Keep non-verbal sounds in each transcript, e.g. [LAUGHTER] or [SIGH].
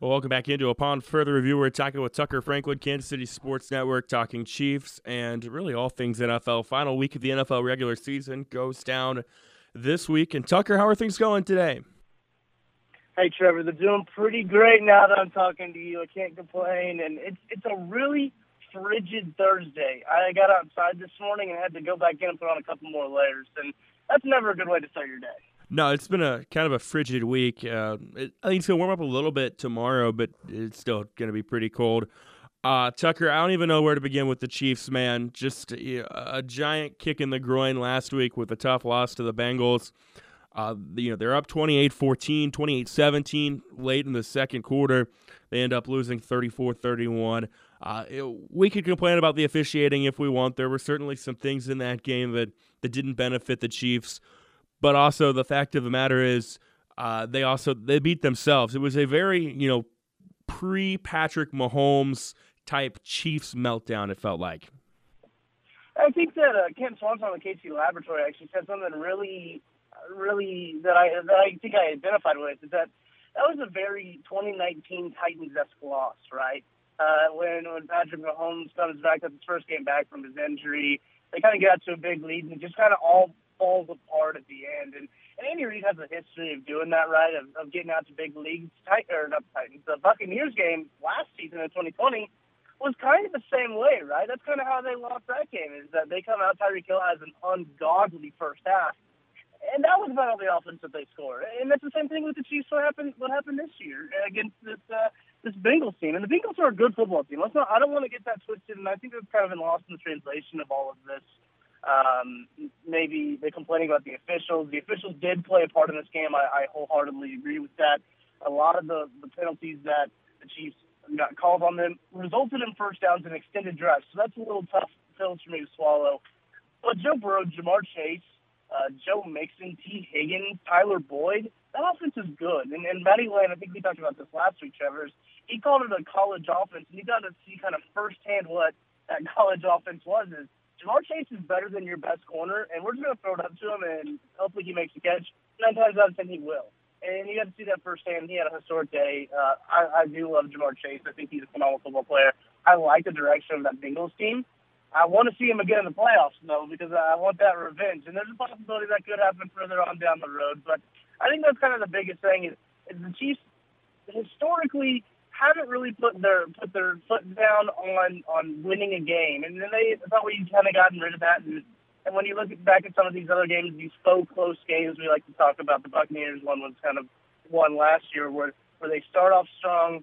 Well, welcome back into Upon Further Review. We're talking with Tucker Franklin, Kansas City Sports Network, talking Chiefs and really all things NFL. Final week of the NFL regular season goes down this week. And Tucker, how are things going today? Hey, Trevor, they're doing pretty great now that I'm talking to you. I can't complain, and it's it's a really frigid Thursday. I got outside this morning and had to go back in and put on a couple more layers, and that's never a good way to start your day. No, it's been a kind of a frigid week. Uh, it, I think it's gonna warm up a little bit tomorrow, but it's still gonna be pretty cold. Uh, Tucker, I don't even know where to begin with the Chiefs, man. Just a giant kick in the groin last week with a tough loss to the Bengals. Uh, you know, they're up 28-14, 28-17 late in the second quarter. They end up losing 34-31. Uh, we could complain about the officiating if we want. There were certainly some things in that game that, that didn't benefit the Chiefs. But also the fact of the matter is, uh, they also they beat themselves. It was a very you know pre Patrick Mahomes type Chiefs meltdown. It felt like. I think that uh, Ken Swanson on the KC Laboratory actually said something really, really that I that I think I identified with is that that was a very 2019 Titans esque loss, right? Uh, when when Patrick Mahomes comes back, that's his first game back from his injury. They kind of get to a big lead and just kind of all falls apart at the end. And, and Andy Reid has a history of doing that, right? Of, of getting out to big leagues. Tight, or not Titans. The Buccaneers game last season in 2020 was kind of the same way, right? That's kind of how they lost that game. Is that they come out, Tyreek Hill has an ungodly first half, and that was about all the offense that they scored. And that's the same thing with the Chiefs. What happened? What happened this year against this uh, this Bengals team? And the Bengals are a good football team. Let's not. I don't want to get that twisted. And I think that's kind of been lost in the translation of all of this um, maybe they're complaining about the officials. The officials did play a part in this game. I, I wholeheartedly agree with that. A lot of the, the penalties that the Chiefs got called on them resulted in first downs and extended drives. So that's a little tough pills for me to swallow. But Joe Burrow, Ja'Marr Chase, uh, Joe Mixon, Tee Higgins, Tyler Boyd, that offense is good. And, and Matty Lane, I think we talked about this last week, Trevor's, he called it a college offense, and you got to see kind of firsthand what that [LAUGHS] college offense was. Is Ja'Marr Chase is better than your best corner, and we're just going to throw it up to him, and hopefully he makes a catch. Nine times out of ten, he will. And you got to see that firsthand. He had a historic day. Uh, I, I do love Ja'Marr Chase. I think he's a phenomenal football player. I like the direction of that Bengals team. I want to see him again in the playoffs, though, because I want that revenge. And there's a possibility that could happen further on down the road. But I think that's kind of the biggest thing is, is the Chiefs historically haven't really put their put their foot down on on winning a game, and then they thought we kind of gotten rid of that. And, and when you look at, back at some of these other games, these faux close games, we like to talk about. The Buccaneers one was kind of one last year where where they start off strong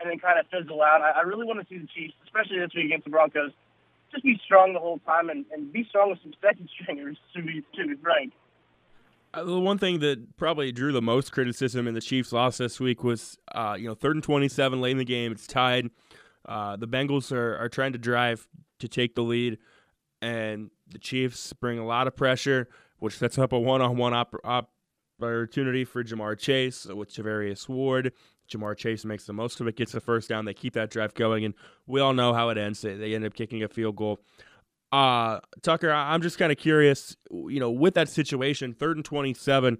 and then kind of fizzle out. I, I really want to see the Chiefs, especially this week against the Broncos, just be strong the whole time and, and be strong with some second stringers to be to be frank. Uh, the one thing that probably drew the most criticism in the Chiefs' loss this week was, uh, you know, third and twenty-seven late in the game. It's tied. Uh, the Bengals are, are trying to drive to take the lead, and the Chiefs bring a lot of pressure, which sets up a one-on-one op- opportunity for Ja'Marr Chase with Charvarius Ward. Ja'Marr Chase makes the most of it, gets the first down. They keep that drive going, and we all know how it ends. They, they end up kicking a field goal. Uh, Tucker, I'm just kind of curious, you know, with that situation, third and 27,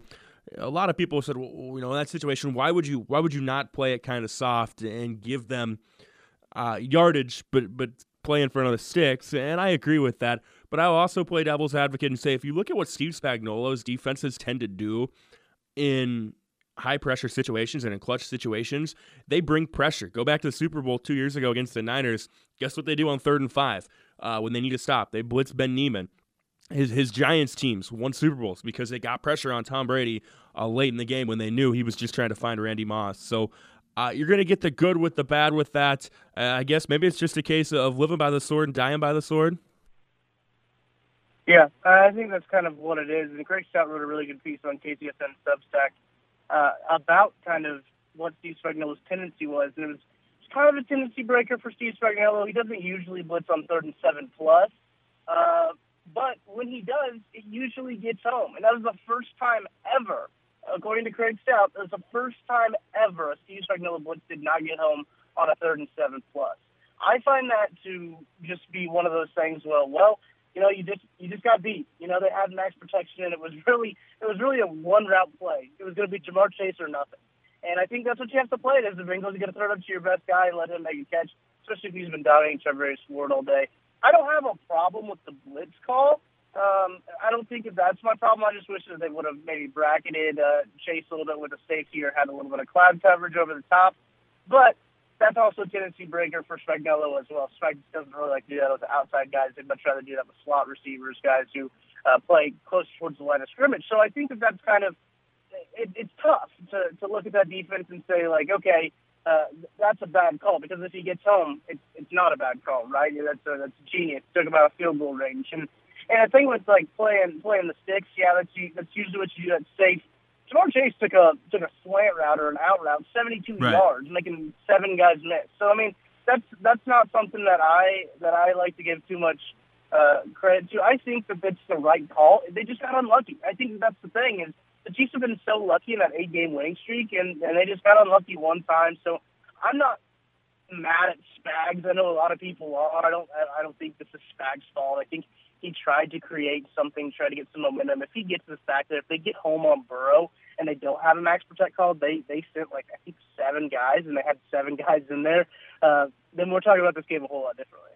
a lot of people said, well, you know, in that situation, why would you why would you not play it kind of soft and give them uh, yardage, but but play in front of the sticks? And I agree with that. But I'll also play devil's advocate and say, if you look at what Steve Spagnuolo's defenses tend to do in high pressure situations and in clutch situations, they bring pressure. Go back to the Super Bowl two years ago against the Niners. Guess what they do on third and five? Uh, when they need to stop. They blitz Ben Niemann. His his Giants teams won Super Bowls because they got pressure on Tom Brady uh, late in the game when they knew he was just trying to find Randy Moss. So uh, you're going to get the good with the bad with that. Uh, I guess maybe it's just a case of living by the sword and dying by the sword. Yeah, I think that's kind of what it is. And Craig Stout wrote a really good piece on KCSN Substack uh, about kind of what Steve Spagnuolo's tendency was, and it was kind of a tendency breaker for Steve Spagnuolo. He doesn't usually blitz on third and seven plus, uh, but when he does, it usually gets home. And that was the first time ever, according to Craig Stout, it was the first time ever a Steve Spagnuolo blitz did not get home on a third and seven plus. I find that to just be one of those things. Well, well, you know, you just you just got beat. You know, they had max protection, and it was really it was really a one route play. It was going to be Ja'Marr Chase or nothing. And I think that's what you have to play. As the Bengals, you got to throw it up to your best guy and let him make a catch, especially if he's been dominating Charvarius Ward all day. I don't have a problem with the blitz call. Um, I don't think that that's my problem. I just wish that they would have maybe bracketed uh, Chase a little bit with a safety or had a little bit of cloud coverage over the top. But that's also a tendency breaker for Spagnuolo as well. Spag doesn't really like to do that with the outside guys. They'd much rather do that with slot receivers, guys who uh, play close towards the line of scrimmage. So I think that that's kind of it, it's tough to to look at that defense and say like, okay, uh, that's a bad call because if he gets home, it's it's not a bad call, right? That's a, that's genius. Talk about a field goal range, and and I think with like playing playing the sticks, yeah, that's that's usually what you do. That's safe. Ja'Marr Chase took a took a slant route or an out route, 72 right. yards, making seven guys miss. So I mean, that's that's not something that I that I like to give too much uh, credit to. I think that that's the right call. They just got unlucky. I think that's the thing is the Chiefs have been so lucky in that eight game winning streak, and and they just got unlucky one time. So I'm not mad at Spags. I know a lot of people are. I don't. I don't think this is Spags' fault. I think he tried to create something, try to get some momentum. If he gets the fact that if they get home on Burrow and they don't have a max protect call, they they sent like I think seven guys, and they had seven [LAUGHS] guys in there. Uh, then we're talking about this game a whole lot differently.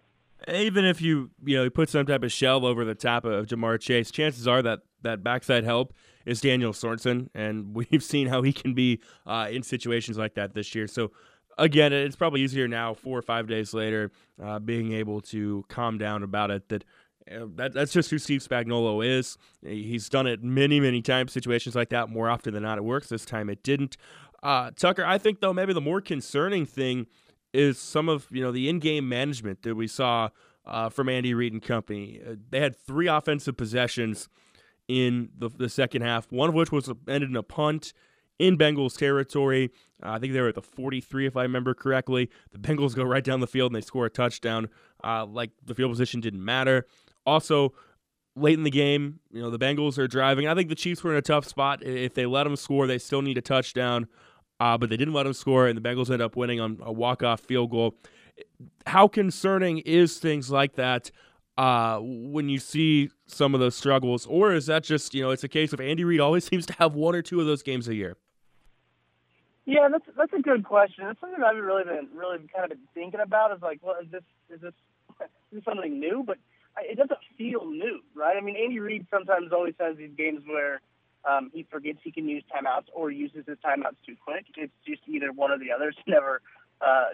Even if you you know put some type of shell over the top of Ja'Marr Chase, chances are that that backside help is Daniel Sorensen, and [LAUGHS] we've seen how he can be uh, in situations like that this year. So again, it's probably easier now, four or five days later, uh, being able to calm down about it. That uh, that, that's just who Steve Spagnuolo is. He's done it many, many times, situations like that. More often than not, it works. This time it didn't. Uh, Tucker, I think though maybe the more concerning thing is some of you know the in-game management that we saw uh, from Andy Reid and company. Uh, they had three offensive possessions in the, the second half, one of which was ended in a punt in Bengals territory. Uh, I think they were at the 43, if I remember correctly. The Bengals go right down the field and they score a touchdown. Uh, like the field position didn't matter. Also, late in the game, you know the Bengals are driving. I think the Chiefs were in a tough spot. If they let them score, they still need a touchdown. Uh, but they didn't let them score, and the Bengals end up winning on a walk-off field goal. How concerning is things like that uh, when you see some of those struggles, or is that just you know it's a case of Andy Reid always [LAUGHS] seems to have one or two of those games a year? Yeah, that's that's a good question. That's something I've really been really kind of been thinking about. Is like, well, is this is this [LAUGHS] is this something new? But it doesn't feel new, right? I mean, Andy Reid sometimes always has these games where um, he forgets he can use timeouts or uses his timeouts too quick. It's just either one or the other. It's [LAUGHS] never. Uh,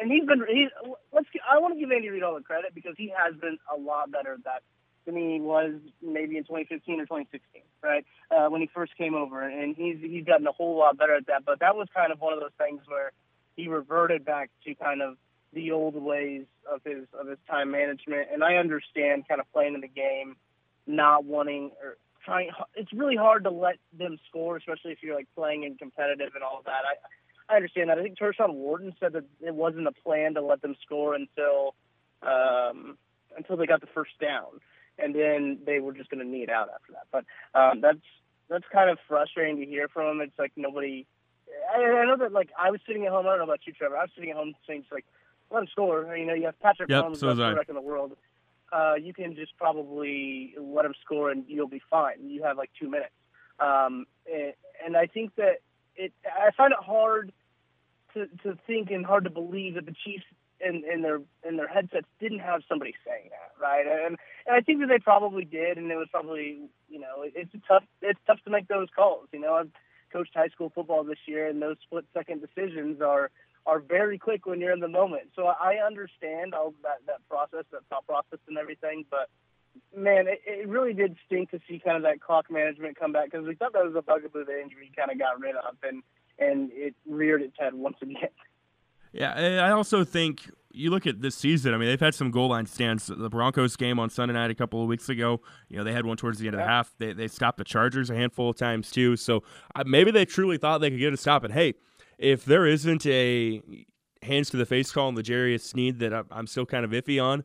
and he's been. He, let's. I want to give Andy Reid all the credit because he has been a lot better at that than he was maybe in 2015 or 2016, right? Uh, when he first came over, and he's he's gotten a whole lot better at that. But that was kind of one of those things where he reverted back to kind of the old ways of his of his time management. And I understand kind of playing in the game, not wanting or trying. It's really hard to let them score, especially if you're like playing in competitive and all that. I I understand that. I think Tershawn Wharton said that it wasn't a plan to let them score until um, until they got the first down, and then they were just going to need out after that. But um, that's that's kind of frustrating to hear from them. It's like nobody. I, I know that like I was sitting at home. I don't know about you, Trevor. I was sitting at home saying like let him score. You know, you have Patrick yep, Mahomes, so best quarterback in the world. Uh, you can just probably let him score and you'll be fine. You have like two minutes. Um, and, and I think that it. I find it hard to to think and hard to believe that the Chiefs in, in their in their headsets didn't have somebody saying that, right? And and I think that they probably did, and it was probably you know it's a tough it's tough to make those calls. You know, I've coached high school football this year, and those split second decisions are are very quick when you're in the moment. So I understand all that that process, that thought process, and everything. But man, it, it really did stink to see kind of that clock management come back because we thought that was a bugaboo that injury kind of got rid of, and and it reared its head once again. [LAUGHS] Yeah, I also think you look at this season. I mean, they've had some goal line stands. The Broncos game on Sunday night a couple of weeks ago. You know, they had one towards the end of the half. They they stopped the Chargers a handful of times too. So uh, maybe they truly thought they could get a stop. And hey, if there isn't a hands to the face call on L'Jarius Sneed that I'm still kind of iffy on,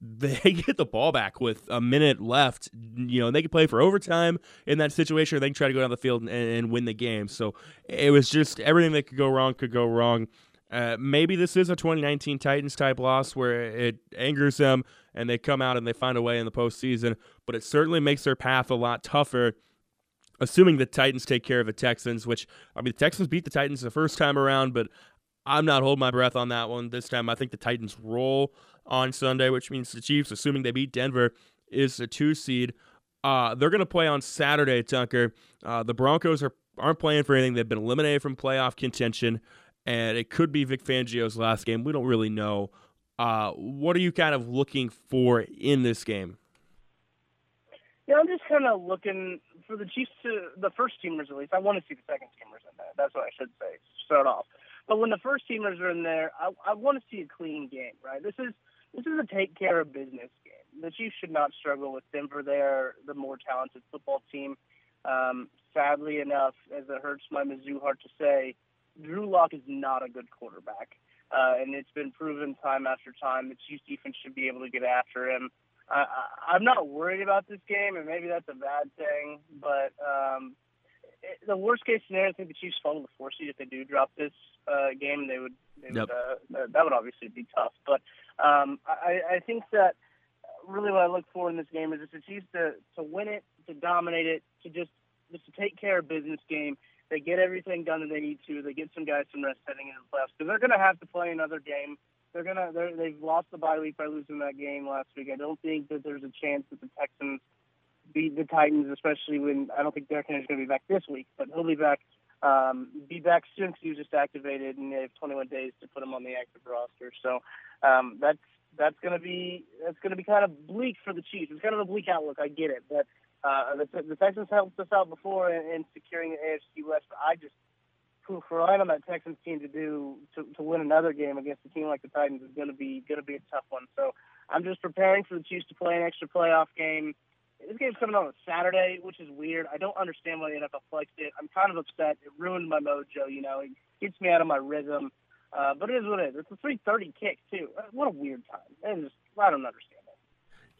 they [LAUGHS] get the ball back with a minute left. You know, they can play for overtime in that situation, or they can try to go down the field and, and win the game. So it was just everything that could go wrong could go wrong. Uh, maybe this is a 2019 Titans type loss where it angers them and they come out and they find a way in the postseason, but it certainly makes their path a lot tougher assuming the Titans take care of the Texans, which I mean the Texans beat the Titans the first time around, but I'm not holding my breath on that one this time. I think the Titans roll on Sunday, which means the Chiefs, assuming they beat Denver, is a two seed. Uh, they're going to play on Saturday, Tucker. Uh, the Broncos are aren't playing for anything. They've been eliminated from playoff contention, and it could be Vic Fangio's last game. We don't really know. Uh, what are you kind of looking for in this game? Yeah, I'm just kind of looking for the Chiefs to the first teamers at least. I want to see the second teamers in there. That's what I should say. Start off, but when the first teamers are in there, I, I want to see a clean game. Right? This is this is a take care of business game. The Chiefs should not struggle with Denver. They are the more talented football team. Um, sadly enough, as it hurts my Mizzou heart to say, Drew Lock is not a good quarterback. Uh, and it's been proven time after time the Chiefs defense should be able to get after him. I, I, I'm not worried about this game, and maybe that's a bad thing, but um, the worst case scenario, I think the Chiefs fall to the four seed if they do drop this uh, game. They would, they yep. would uh, that would obviously be tough, but um, I, I think that really what I look for in this game is just the Chiefs to to win it, to dominate it, to just just to take care of business game. They get everything done that they need to. They get some guys some rest heading into the playoffs because they're going to have to play another game. They're gonna they're, they've lost the bye week by losing that game last week. I don't think that there's a chance that the Texans beat the Titans, especially when I don't think Derrick Henry's going to be back this week, but he'll be back. Um, be back soon because he was just activated, and they have 21 days to put him on the active roster. So um, that's that's going to be that's going to be kind of bleak for the Chiefs. It's kind of a bleak outlook. I get it, but uh, the, the Texans helped us out before in, in securing the AFC West. But I just who relying on that Texans team to do to, to win another game against a team like the Titans is going to be going to be a tough one. So I'm just preparing for the Chiefs to play an extra playoff game. This game's coming on a Saturday, which is weird. I don't understand why the NFL flexed it. I'm kind of upset. It ruined my mojo. You know, it gets me out of my rhythm. Uh, but it is what it is. It's a 3:30 kick too. Uh, what a weird time. Is, I don't understand.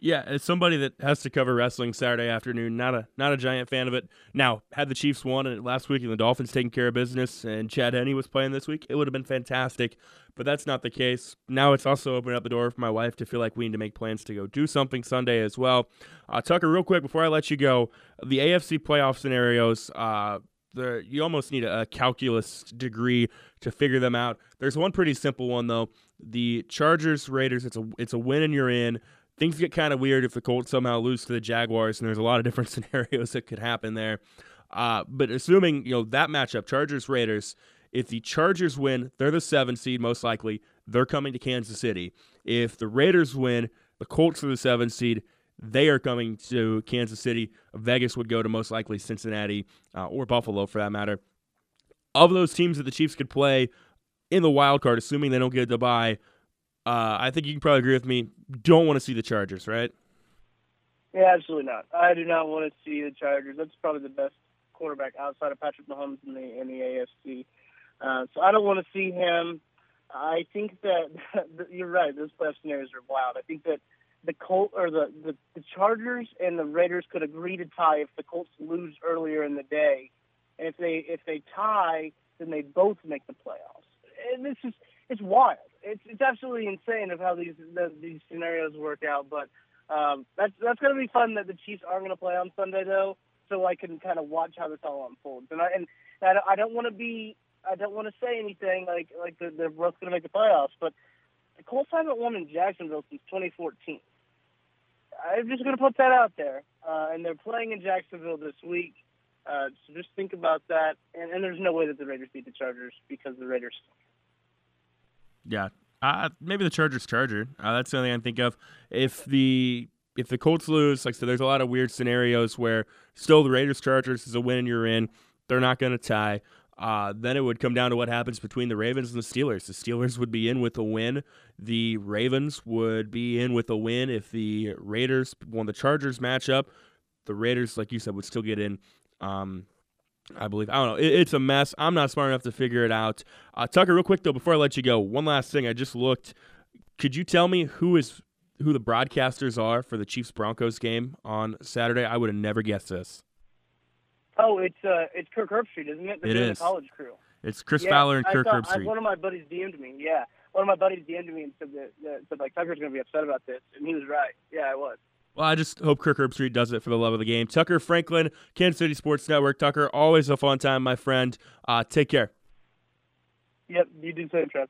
Yeah, as somebody that has to cover wrestling Saturday afternoon, not a not a giant fan of it. Now, had the Chiefs won and last week and the Dolphins taking care of business, and Chad Henne was playing this week, it would have been fantastic. But that's not the case. Now it's also opened up the door for my wife to feel like we need to make plans to go do something Sunday as well. Uh, Tucker, real quick before I let you go, the AFC playoff scenarios. Uh, the, you almost need a, a calculus degree to figure them out. There's one pretty simple one though. The Chargers Raiders. It's a it's a win and you're in. Things get kind of weird if the Colts somehow lose to the Jaguars, and there's a lot of different [LAUGHS] scenarios that could happen there. Uh, but assuming you know that matchup, Chargers Raiders, if the Chargers win, they're the seven seed most likely. They're coming to Kansas City. If the Raiders win, the Colts are the seven seed. They are coming to Kansas City. Vegas would go to most likely Cincinnati uh, or Buffalo for that matter. Of those teams that the Chiefs could play in the wild card, assuming they don't get the bye, uh, I think you can probably agree with me. Don't want to see the Chargers, right? Yeah, absolutely not. I do not want to see the Chargers. That's probably the best quarterback outside of Patrick Mahomes in the in the AFC. Uh, so I don't want to see him. I think that [LAUGHS] you're right. Those playoff scenarios are wild. I think that the Colt or the, the the Chargers and the Raiders could agree to tie if the Colts lose earlier in the day, and if they if they tie, then they both make the playoffs. And this is it's wild. It's it's absolutely insane of how these the, these scenarios work out. But um, that's that's going to be fun. That the Chiefs aren't going to play on Sunday though, so I can kind of watch how this all unfolds. And I and I don't want to be I don't want to say anything like like they're, they're both going to make the playoffs, but the Colts haven't won in Jacksonville since 2014. I'm just going to put that out there. Uh, and they're playing in Jacksonville this week. Uh, so just think about that. And, and, there's no way that the Raiders beat the Chargers because the Raiders. Yeah, uh, maybe the Chargers Charger. Uh, that's the only thing I think of. If the if the Colts lose, like I said, there's a lot of weird scenarios where still the Raiders Chargers is a win and you're in. They're not going to tie. Uh, then it would come down to what happens between the Ravens and the Steelers. The Steelers would be in with a win. The Ravens would be in with a win if the Raiders won the Chargers matchup. The Raiders, like you said, would still get in. Um, I believe. I don't know. It, it's a mess. I'm not smart enough to figure it out. Uh, Tucker, real quick though, before I let you go, one last thing. I just looked. Could you tell me who is who the broadcasters are for the Chiefs Broncos game on Saturday? I would have never guessed this. Oh, it's uh, it's Kirk Herbstreit, isn't it? The it is. college crew. It's Chris yeah, Fowler and Kirk thought, Herbstreit. I, one of my buddies DM'd me. Yeah, one of my buddies DM'd me and said that, that said like Tucker's going to be upset about this, and he was right. Yeah, I was. Well, I just hope Kirk Herbstreit does it for the love of the game. Tucker Franklin, Kansas City Sports Network. Tucker, always a fun time, my friend. Uh, take care. Yep, you do the same, Trev.